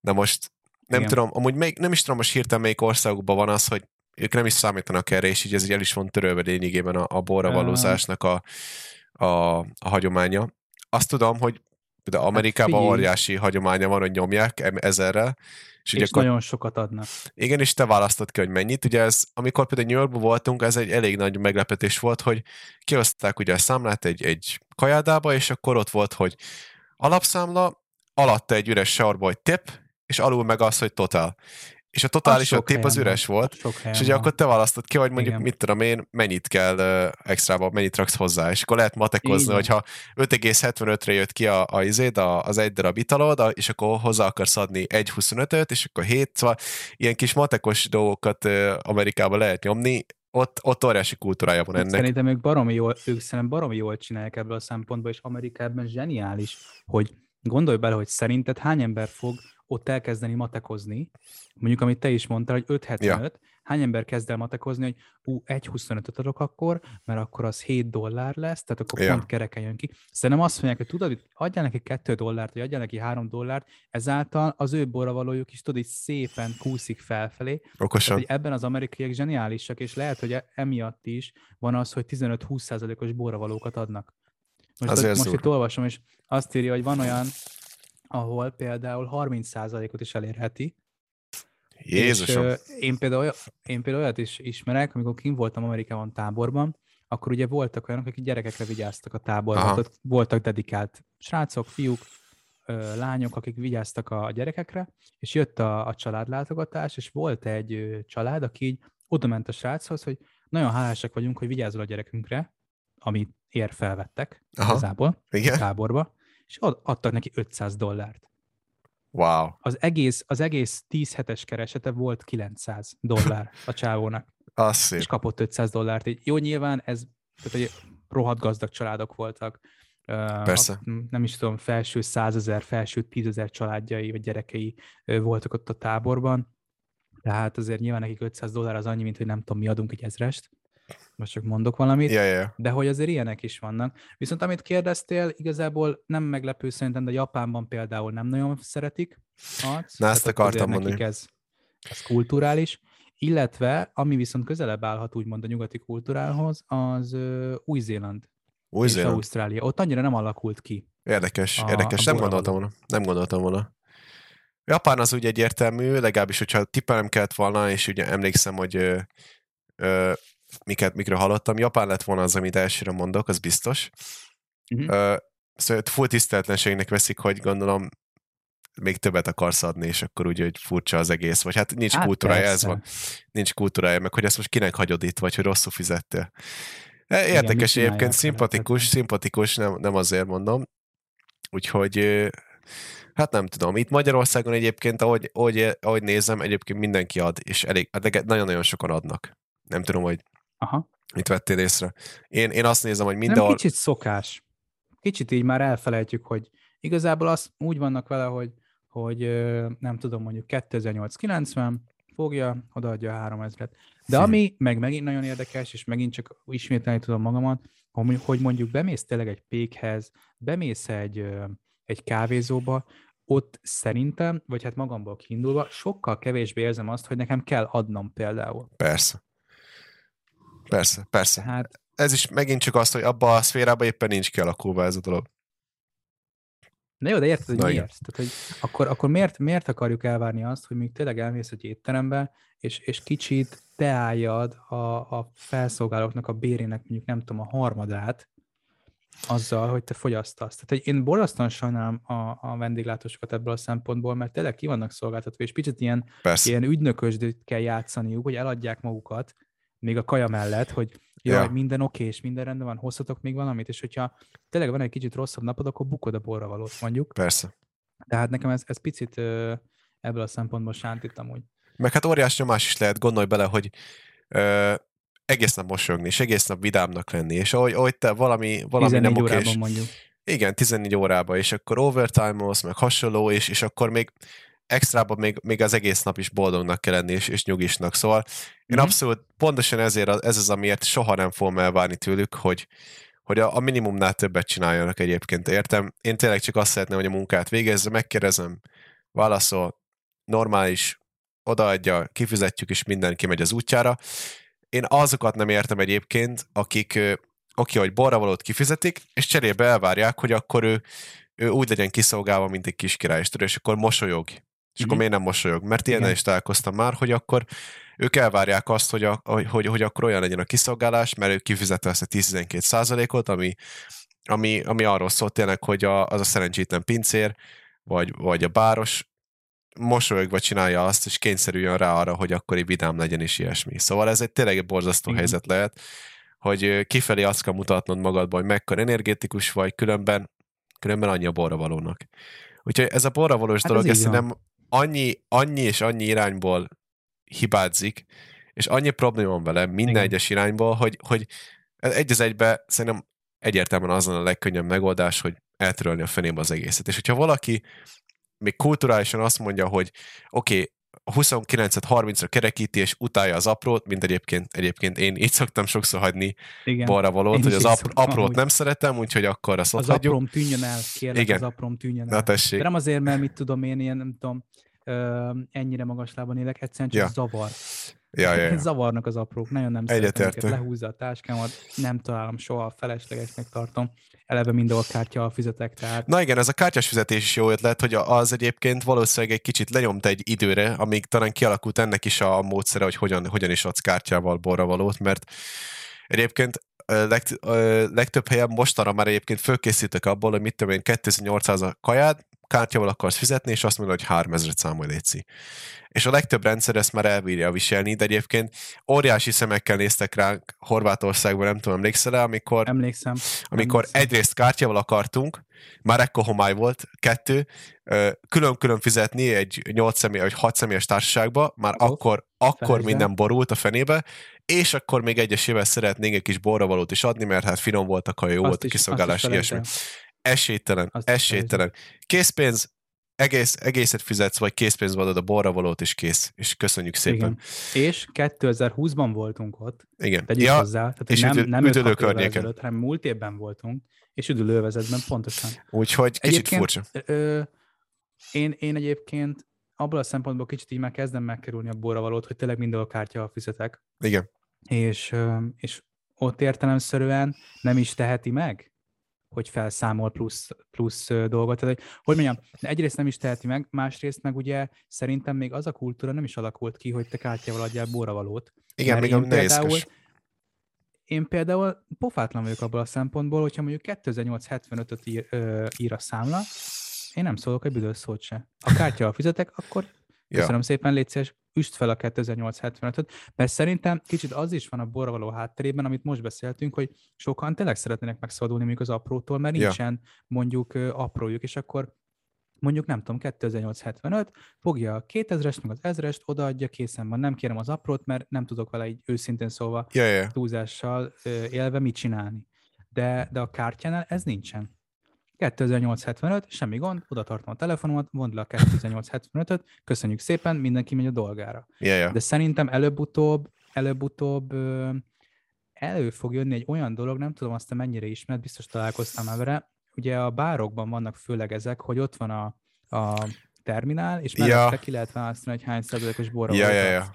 Na most nem Igen. tudom, amúgy még, nem is tudom most hirtelen melyik országokban van az, hogy ők nem is számítanak erre, és így ez így el is van törölve lényegében a, a borra valózásnak a, a, a hagyománya. Azt tudom, hogy de Amerikában hát óriási hagyománya van, hogy nyomják ezerrel, és, és akkor, nagyon sokat adnak. Igen, és te választod ki, hogy mennyit. Ugye ez, amikor például New Yorkban voltunk, ez egy elég nagy meglepetés volt, hogy kioszták ugye a számlát egy, egy kajádába, és akkor ott volt, hogy alapszámla, alatta egy üres sarba, hogy tip, és alul meg az, hogy total. És a totális a tép az üres van. volt, és ugye akkor te választod ki, hogy mondjuk, Igen. mit tudom én, mennyit kell uh, extrába, mennyit raksz hozzá, és akkor lehet matekozni, hogyha 5,75-re jött ki a, a izéd, a, az egy darab italod, és akkor hozzá akarsz adni 1,25-öt, és akkor 7, szóval ilyen kis matekos dolgokat uh, Amerikában lehet nyomni, ott, ott óriási kultúrája van ennek. Szerintem ők baromi jól, ők szerintem baromi jól csinálják ebből a szempontból, és Amerikában zseniális, hogy gondolj bele, hogy szerinted hány ember fog ott elkezdeni matekozni, mondjuk amit te is mondtál, hogy 5.75, ja. hány ember kezd el matekozni, hogy ú, 1.25-öt adok akkor, mert akkor az 7 dollár lesz, tehát akkor ja. pont kereken jön ki. Szerintem azt mondják, hogy tudod, hogy adjál neki 2 dollárt, vagy adjál neki 3 dollárt, ezáltal az ő borravalójuk is tudod, így szépen kúszik felfelé. Okosan. Tehát, hogy ebben az amerikaiak zseniálisak, és lehet, hogy emiatt is van az, hogy 15-20%-os borravalókat adnak. Most, Azért most itt olvasom, és azt írja, hogy van olyan ahol például 30%-ot is elérheti. Jézusom! És, én, például, én például olyat is ismerek, amikor kim voltam Amerikában táborban, akkor ugye voltak olyanok, akik gyerekekre vigyáztak a táborban. Aha. Tehát voltak dedikált srácok, fiúk, lányok, akik vigyáztak a gyerekekre, és jött a, a családlátogatás, és volt egy család, aki így oda ment a sráchoz, hogy nagyon hálásak vagyunk, hogy vigyázol a gyerekünkre, amit ér felvettek Aha. igazából Igen? a táborba, és ad, adtak neki 500 dollárt. Wow. Az egész, az egész 10 hetes keresete volt 900 dollár a csávónak. [laughs] Az és kapott 500 dollárt. Így, jó, nyilván ez, tehát egy rohadt gazdag családok voltak. Persze. A, nem is tudom, felső 100 ezer, felső 10 ezer családjai vagy gyerekei voltak ott a táborban. Tehát azért nyilván nekik 500 dollár az annyi, mint hogy nem tudom, mi adunk egy ezrest most csak mondok valamit, yeah, yeah. de hogy azért ilyenek is vannak. Viszont amit kérdeztél, igazából nem meglepő szerintem, de Japánban például nem nagyon szeretik. Na, ezt akartam mondani. Ez, ez kulturális. Illetve, ami viszont közelebb állhat úgymond a nyugati kultúrához, az uh, Új-Zéland. Új-Zéland. Ausztrália. Ott annyira nem alakult ki. Érdekes, a, érdekes. A nem gondoltam volna. Nem gondoltam volna. Japán az úgy egyértelmű, legalábbis, hogyha tippelem kellett volna, és ugye emlékszem, hogy ö, ö, miket, mikről hallottam. Japán lett volna az, amit elsőre mondok, az biztos. Uh-huh. Uh, szóval full tiszteletlenségnek veszik, hogy gondolom még többet akarsz adni, és akkor úgy, hogy furcsa az egész, vagy hát nincs hát kultúrája, persze. ez van. Nincs kultúrája, meg hogy ezt most kinek hagyod itt, vagy hogy rosszul fizettél. E, érdekes Igen, egyébként, szimpatikus, szimpatikus, nem, nem azért mondom. Úgyhogy hát nem tudom. Itt Magyarországon egyébként, ahogy, ahogy, ahogy nézem, egyébként mindenki ad, és elég, nagyon-nagyon sokan adnak. Nem tudom, hogy Aha. Mit vettél észre? Én, én azt nézem, hogy mindenhol... Nem kicsit szokás. Kicsit így már elfelejtjük, hogy igazából az úgy vannak vele, hogy, hogy nem tudom, mondjuk 2008-90, fogja, odaadja a 3000-et. De ami meg megint nagyon érdekes, és megint csak ismételni tudom magamat, hogy mondjuk bemész tényleg egy pékhez, bemész egy, egy kávézóba, ott szerintem, vagy hát magamból kiindulva, sokkal kevésbé érzem azt, hogy nekem kell adnom például. Persze. Persze, persze. Hát, ez is megint csak azt, hogy abba a szférában éppen nincs kialakulva ez a dolog. Na jó, de érted, hogy Na, miért? Tehát, hogy akkor, akkor miért, miért akarjuk elvárni azt, hogy még tényleg elmész egy étterembe, és, és kicsit teáljad a, a felszolgálóknak a bérének mondjuk nem tudom, a harmadát, azzal, hogy te fogyasztasz. Tehát hogy én borzasztóan sajnálom a, a vendéglátósokat ebből a szempontból, mert tényleg ki vannak szolgáltatva, és picit ilyen, ilyen ügynökösdőt kell játszaniuk, hogy eladják magukat, még a kaja mellett, hogy jaj, ja. minden oké, és minden rendben van, hozhatok még valamit, és hogyha tényleg van egy kicsit rosszabb napod, akkor bukod a borra valót, mondjuk. Persze. Tehát nekem ez, ez picit ebből a szempontból sántítam úgy. Meg hát óriás nyomás is lehet, gondolj bele, hogy ö, egész nap mosolyogni, és egész nap vidámnak lenni, és ahogy, ahogy te valami, valami nem okés. mondjuk. Igen, 14 órában, és akkor overtime meg hasonló, és, és akkor még extrában még, még az egész nap is boldognak kell lenni, és, és nyugisnak. Szóval én mm-hmm. abszolút pontosan ezért ez az, amiért soha nem fogom elvárni tőlük, hogy, hogy a, a minimumnál többet csináljanak egyébként, értem? Én tényleg csak azt szeretném, hogy a munkát végezze, megkérdezem, válaszol, normális, odaadja, kifizetjük, és mindenki megy az útjára. Én azokat nem értem egyébként, akik oké, hogy borravalót kifizetik, és cserébe elvárják, hogy akkor ő, ő úgy legyen kiszolgálva, mint egy kis király, és akkor mosolyog. És akkor mhm. miért nem mosolyog? Mert ilyennel is találkoztam már, hogy akkor ők elvárják azt, hogy, a, hogy, hogy, akkor olyan legyen a kiszolgálás, mert ők kifizette ezt a 10-12 százalékot, ami, ami, ami arról szólt tényleg, hogy a, az a szerencsétlen pincér, vagy, vagy a báros mosolyogva csinálja azt, és kényszerüljön rá arra, hogy akkor egy vidám legyen is ilyesmi. Szóval ez egy tényleg egy borzasztó Igen. helyzet lehet, hogy kifelé azt kell mutatnod magadban, hogy mekkora energetikus vagy, különben, különben annyi a borra valónak. Úgyhogy ez a borra valós hát dolog, ez nem annyi, annyi és annyi irányból hibázik, és annyi probléma van vele minden Igen. egyes irányból, hogy, hogy egy az egybe szerintem egyértelműen azon a legkönnyebb megoldás, hogy eltörölni a fenébe az egészet. És hogyha valaki még kulturálisan azt mondja, hogy oké, okay, a 29-et 30-ra kerekíti, és utálja az aprót, mint egyébként, egyébként én így szoktam sokszor hagyni Igen, balra valót, hogy az apr- aprót úgy. nem szeretem, úgyhogy akkor azt Az hagyjuk. apróm tűnjön el, kérlek, Igen. az apróm tűnjön el. Na tessék. De nem azért, mert mit tudom én, ilyen, nem tudom, ö, ennyire magas lábon élek, egyszerűen csak ja. zavar. Ja, ja, ja. Zavarnak az aprók, nagyon nem szeretem őket, lehúzza a táskámat, nem találom soha, feleslegesnek tartom. Eleve mind a kártya fizetek, tehát... Na igen, ez a kártyás fizetés is jó ötlet, hogy az egyébként valószínűleg egy kicsit lenyomt egy időre, amíg talán kialakult ennek is a módszere, hogy hogyan, hogyan is adsz kártyával borra valót, mert egyébként legt, legtöbb helyen mostanra már egyébként fölkészítek abból, hogy mit tudom én, 2800 a kajád, kártyával akarsz fizetni, és azt mondod, hogy 3000 számolj létszi. És a legtöbb rendszer ezt már elbírja viselni, de egyébként óriási szemekkel néztek ránk Horvátországban, nem tudom, emlékszel -e, amikor, Emlékszem. amikor Emlékszem. egyrészt kártyával akartunk, már ekkor homály volt, kettő, külön-külön fizetni egy 8 személy, vagy 6 személyes társaságba, már oh, akkor, akkor minden borult a fenébe, és akkor még egyesével szeretnénk egy kis borravalót is adni, mert hát finom voltak, ha jó volt a kiszolgálás, ilyesmi. Esélytelen, azt esélytelen. Készpénz, egész, egészet fizetsz, vagy készpénzbe adod a borravalót, és kész. És köszönjük szépen. Igen. És 2020-ban voltunk ott. Igen. Tegyük ja, hozzá. Tehát, és nem, nem üdülő környéken. Ezelőtt, hanem múlt évben voltunk, és üdülővezetben pontosan. Úgyhogy kicsit egyébként, furcsa. Ö, én, én egyébként abból a szempontból kicsit így már kezdem megkerülni a borravalót, hogy tényleg minden a kártya fizetek. Igen. És, és ott értelemszerűen nem is teheti meg, hogy felszámol plusz, plusz dolgot. Tehát, hogy mondjam, egyrészt nem is teheti meg, másrészt meg ugye szerintem még az a kultúra nem is alakult ki, hogy te kártyával adjál borravalót. Igen, még a például, én például pofátlan vagyok abból a szempontból, hogyha mondjuk 2875-öt ír, ö, ír a számla, én nem szólok egy büdös szót se. A kártyával fizetek, akkor köszönöm ja. szépen, légy szíves, üst fel a 2875-öt, mert szerintem kicsit az is van a borvaló hátterében, amit most beszéltünk, hogy sokan tényleg szeretnének megszabadulni még az aprótól, mert nincsen ja. mondjuk aprójuk, és akkor mondjuk nem tudom, 2875, fogja a 2000-est, meg az 1000-est, odaadja, készen van, nem kérem az aprót, mert nem tudok vele így őszintén szóval ja, ja. túlzással élve mit csinálni. De, de a kártyánál ez nincsen. 2875, semmi gond, oda tartom a telefonomat, mondd le a 2875-öt, köszönjük szépen, mindenki megy a dolgára. Yeah, yeah. De szerintem előbb-utóbb, előbb-utóbb elő fog jönni egy olyan dolog, nem tudom azt te mennyire ismered, biztos találkoztam már vele, ugye a bárokban vannak főleg ezek, hogy ott van a, a terminál, és mellette ja. ki lehet választani, hogy hány százalékos borra ja, ja, ja.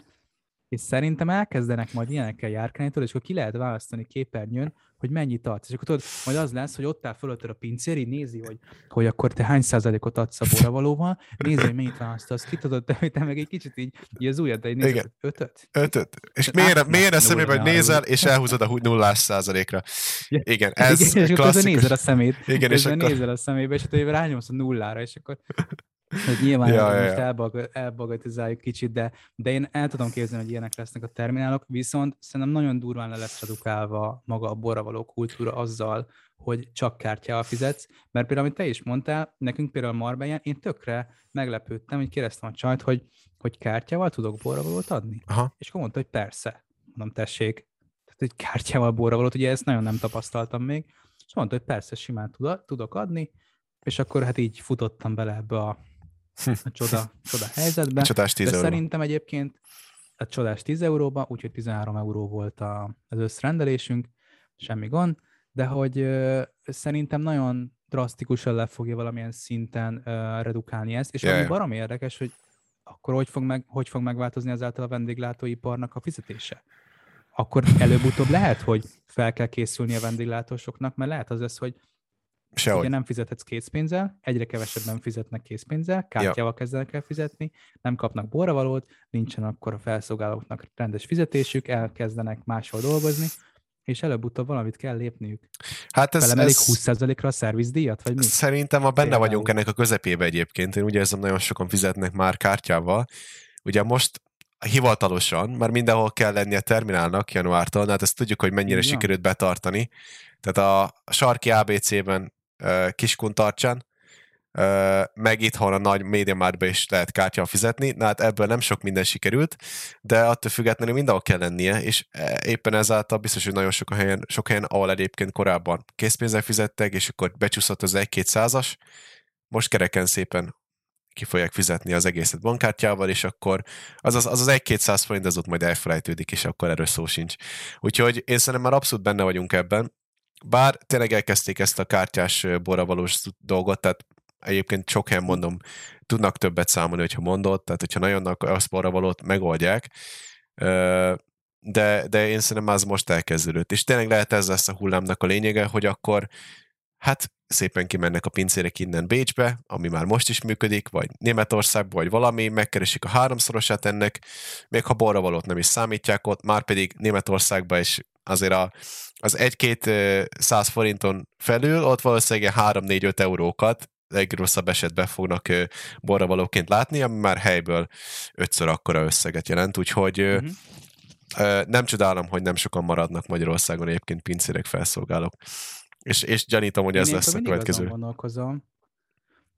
És szerintem elkezdenek majd ilyenekkel járkálni, és akkor ki lehet választani képernyőn, hogy mennyit adsz. És akkor tudod, majd az lesz, hogy ott áll fölötted a pincér, így nézi, hogy, hogy akkor te hány százalékot adsz a borravalóval, nézi, hogy mennyit választasz, ki tudod, te, te meg egy kicsit így, így az ujjad, de így nézed, ötöt? Ötöt. És miért, miért a szemébe, hogy nézel, és elhúzod a nullás százalékra. Igen, ez Igen, és klasszikus. akkor nézel a szemét. Igen, és akkor... nézel a szemébe, és akkor rányomsz a nullára, és akkor hogy nyilván ja, ja, ja. Elbag, elbagatizáljuk kicsit, de, de én el tudom képzelni, hogy ilyenek lesznek a terminálok, viszont szerintem nagyon durván le lesz redukálva maga a borra való kultúra azzal, hogy csak kártyával fizetsz, mert például, amit te is mondtál, nekünk például Marbellán, én tökre meglepődtem, hogy kérdeztem a csajt, hogy, hogy kártyával tudok borravalót adni? Aha. És akkor mondta, hogy persze. Mondom, tessék. Tehát, hogy kártyával borravalót, ugye ezt nagyon nem tapasztaltam még. És mondta, hogy persze, simán tudok adni, és akkor hát így futottam bele ebbe a a csoda, csoda helyzetbe. A csodás 10 De euró. szerintem egyébként a csodás 10 euróba, úgyhogy 13 euró volt a, az összrendelésünk, semmi gond, de hogy ö, szerintem nagyon drasztikusan le fogja valamilyen szinten ö, redukálni ezt, és yeah. ami barom érdekes, hogy akkor hogy fog, meg, hogy fog megváltozni ezáltal a vendéglátóiparnak a fizetése? Akkor előbb-utóbb lehet, hogy fel kell készülni a vendéglátósoknak, mert lehet az lesz, hogy Sehogy. Ugye nem fizethetsz készpénzzel, egyre kevesebben fizetnek készpénzzel, kártyával ja. kezdenek el fizetni, nem kapnak borravalót, nincsen akkor a felszolgálóknak rendes fizetésük, elkezdenek máshol dolgozni, és előbb-utóbb valamit kell lépniük. Hát ez, Felemelik ez... 20%-ra a szervizdíjat, vagy mi? Szerintem a benne vagyunk ennek a közepébe egyébként. Én úgy érzem, nagyon sokan fizetnek már kártyával. Ugye most hivatalosan, mert mindenhol kell lennie terminálnak januártól, hát ezt tudjuk, hogy mennyire Igen. sikerült betartani. Tehát a sarki ABC-ben Kiskuntarcsán, meg itthon a nagy médiamárba is lehet kártya fizetni, na hát ebből nem sok minden sikerült, de attól függetlenül mindenhol kell lennie, és e, éppen ezáltal biztos, hogy nagyon sok helyen, sok helyen, ahol egyébként korábban készpénzzel fizettek, és akkor becsúszott az 1-2 százas, most kereken szépen ki fogják fizetni az egészet bankkártyával, és akkor az az, az, az 1-200 forint az ott majd elfelejtődik, és akkor erről szó sincs. Úgyhogy én szerintem már abszolút benne vagyunk ebben, bár tényleg elkezdték ezt a kártyás borravalós dolgot, tehát egyébként sok helyen mondom, tudnak többet számolni, hogyha mondod, tehát hogyha nagyon azt borravalót megoldják, de, de én szerintem az most elkezdődött. És tényleg lehet ez lesz a hullámnak a lényege, hogy akkor hát szépen kimennek a pincérek innen Bécsbe, ami már most is működik, vagy Németországba, vagy valami, megkeresik a háromszorosát ennek, még ha borravalót nem is számítják ott, már pedig Németországba is azért a, az egy-két száz forinton felül ott valószínűleg 3-4-5 eurókat legrosszabb esetben fognak borravalóként látni, ami már helyből ötször akkora összeget jelent, úgyhogy uh-huh. nem csodálom, hogy nem sokan maradnak Magyarországon egyébként pincérek felszolgálók. És, és gyanítom, hogy ez Én lesz a következő. Gondolkozom.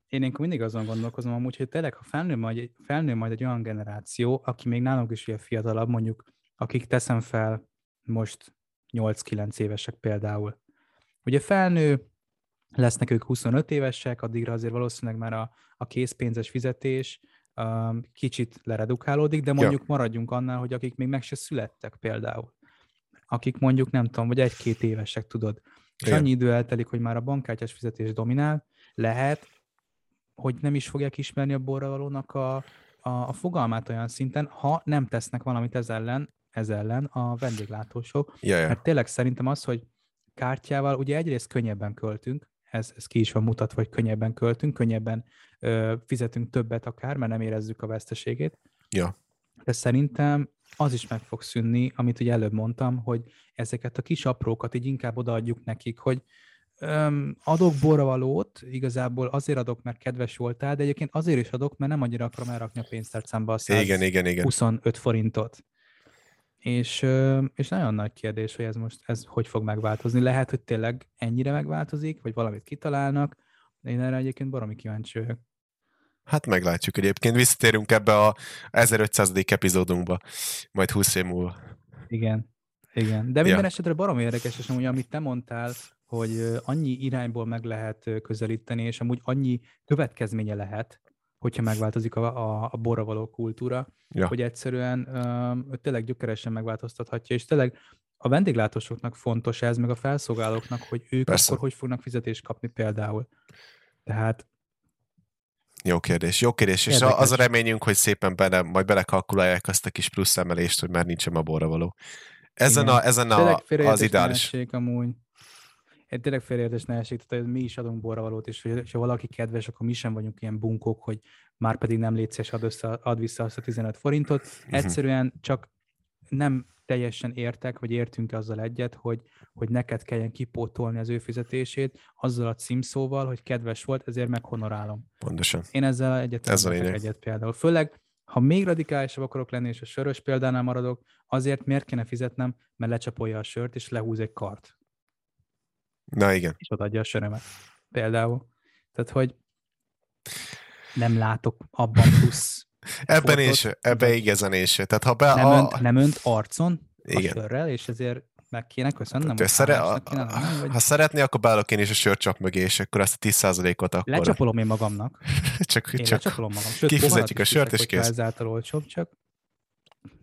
Én én mindig azon gondolkozom, amúgy, hogy tényleg, ha felnő majd, felnő majd egy olyan generáció, aki még nálunk is ilyen fiatalabb, mondjuk, akik teszem fel most 8-9 évesek például. Ugye felnő, lesznek ők 25 évesek, addigra azért valószínűleg már a, a készpénzes fizetés um, kicsit leredukálódik, de mondjuk ja. maradjunk annál, hogy akik még meg se születtek például. Akik mondjuk nem tudom, vagy egy-két évesek, tudod. És annyi idő eltelik, hogy már a bankkártyás fizetés dominál, lehet, hogy nem is fogják ismerni a borravalónak a, a, a fogalmát olyan szinten, ha nem tesznek valamit ez ellen, ez ellen a vendéglátósok. Ja, ja. Mert tényleg szerintem az, hogy kártyával ugye egyrészt könnyebben költünk, ez, ez ki is van mutatva, hogy könnyebben költünk, könnyebben ö, fizetünk többet akár, mert nem érezzük a veszteségét. Ja. De szerintem az is meg fog szűnni, amit ugye előbb mondtam, hogy ezeket a kis aprókat így inkább odaadjuk nekik, hogy öm, adok borravalót, igazából azért adok, mert kedves voltál, de egyébként azért is adok, mert nem annyira akarom elrakni a pénztárcámba a 125 igen, igen, igen. forintot. És, és nagyon nagy kérdés, hogy ez most ez hogy fog megváltozni. Lehet, hogy tényleg ennyire megváltozik, vagy valamit kitalálnak, de én erre egyébként baromi kíváncsi vagyok. Hát meglátjuk egyébként. Visszatérünk ebbe a 1500. epizódunkba, majd 20 év múlva. Igen, igen. De minden ja. esetre baromi érdekes, és amúgy amit te mondtál, hogy annyi irányból meg lehet közelíteni, és amúgy annyi következménye lehet, hogyha megváltozik a, a, a borra való kultúra, ja. hogy egyszerűen ö, tényleg gyökeresen megváltoztathatja, és tényleg a vendéglátósoknak fontos ez, meg a felszolgálóknak, hogy ők Persze. akkor hogy fognak fizetést kapni például. Tehát jó kérdés, jó kérdés, Érdekes. és az a reményünk, hogy szépen bele, majd belekalkulálják azt a kis plusz emelést, hogy már nincsen a borra való. Ezen, a, ezen a, az ideális. Amúgy egy tényleg félreértés ne esik, tehát mi is adunk borravalót, és ha valaki kedves, akkor mi sem vagyunk ilyen bunkók, hogy már pedig nem létszés, ad, össze, ad vissza azt a 15 forintot. Uh-huh. Egyszerűen csak nem teljesen értek, vagy értünk azzal egyet, hogy, hogy neked kelljen kipótolni az ő fizetését azzal a címszóval, hogy kedves volt, ezért meghonorálom. Pontosan. Én ezzel egyet Ez egyet például. Főleg, ha még radikálisabb akarok lenni, és a sörös példánál maradok, azért miért kéne fizetnem, mert lecsapolja a sört, és lehúz egy kart. Na igen. És odaadja a sörömet. Például. Tehát, hogy nem látok abban plusz [laughs] Ebben is, ebben igazán is. Tehát ha be nem, a... önt, nem önt arcon igen. a sörrel, és ezért meg kéne köszönnem. Hát, szere... a, kéne vagy... Ha szeretné, akkor beállok én is a sörcsap mögé, és akkor azt a 10%-ot akkor... Lecsapolom én magamnak. [laughs] csak én csak lecsapolom magam. Sőt, kifizetjük a sört, és kész. Ezáltal olcsóbb, csak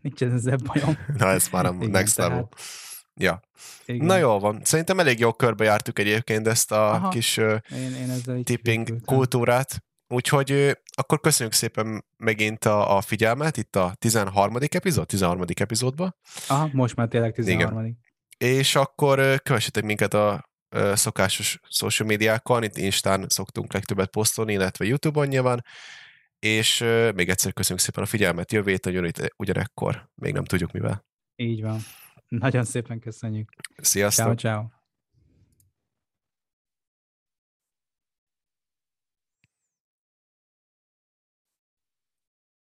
nincs ezzel bajom. Na, ez már a [laughs] next level. Ja. Igen. Na jól van. Szerintem elég jól körbejártuk egyébként ezt a Aha. kis uh, én, én tipping kultúrát. Úgyhogy uh, akkor köszönjük szépen megint a, a figyelmet itt a 13. epizód, 13. epizódban. Aha, most már tényleg 13. Igen. És akkor uh, kövessetek minket a szokásos social médiákon, itt Instán szoktunk legtöbbet posztolni, illetve YouTube-on nyilván, és még egyszer köszönjük szépen a figyelmet, jövő héten ugyanekkor, még nem tudjuk mivel. Így van. Nagyon szépen köszönjük. Sziasztok! Ciao, ciao.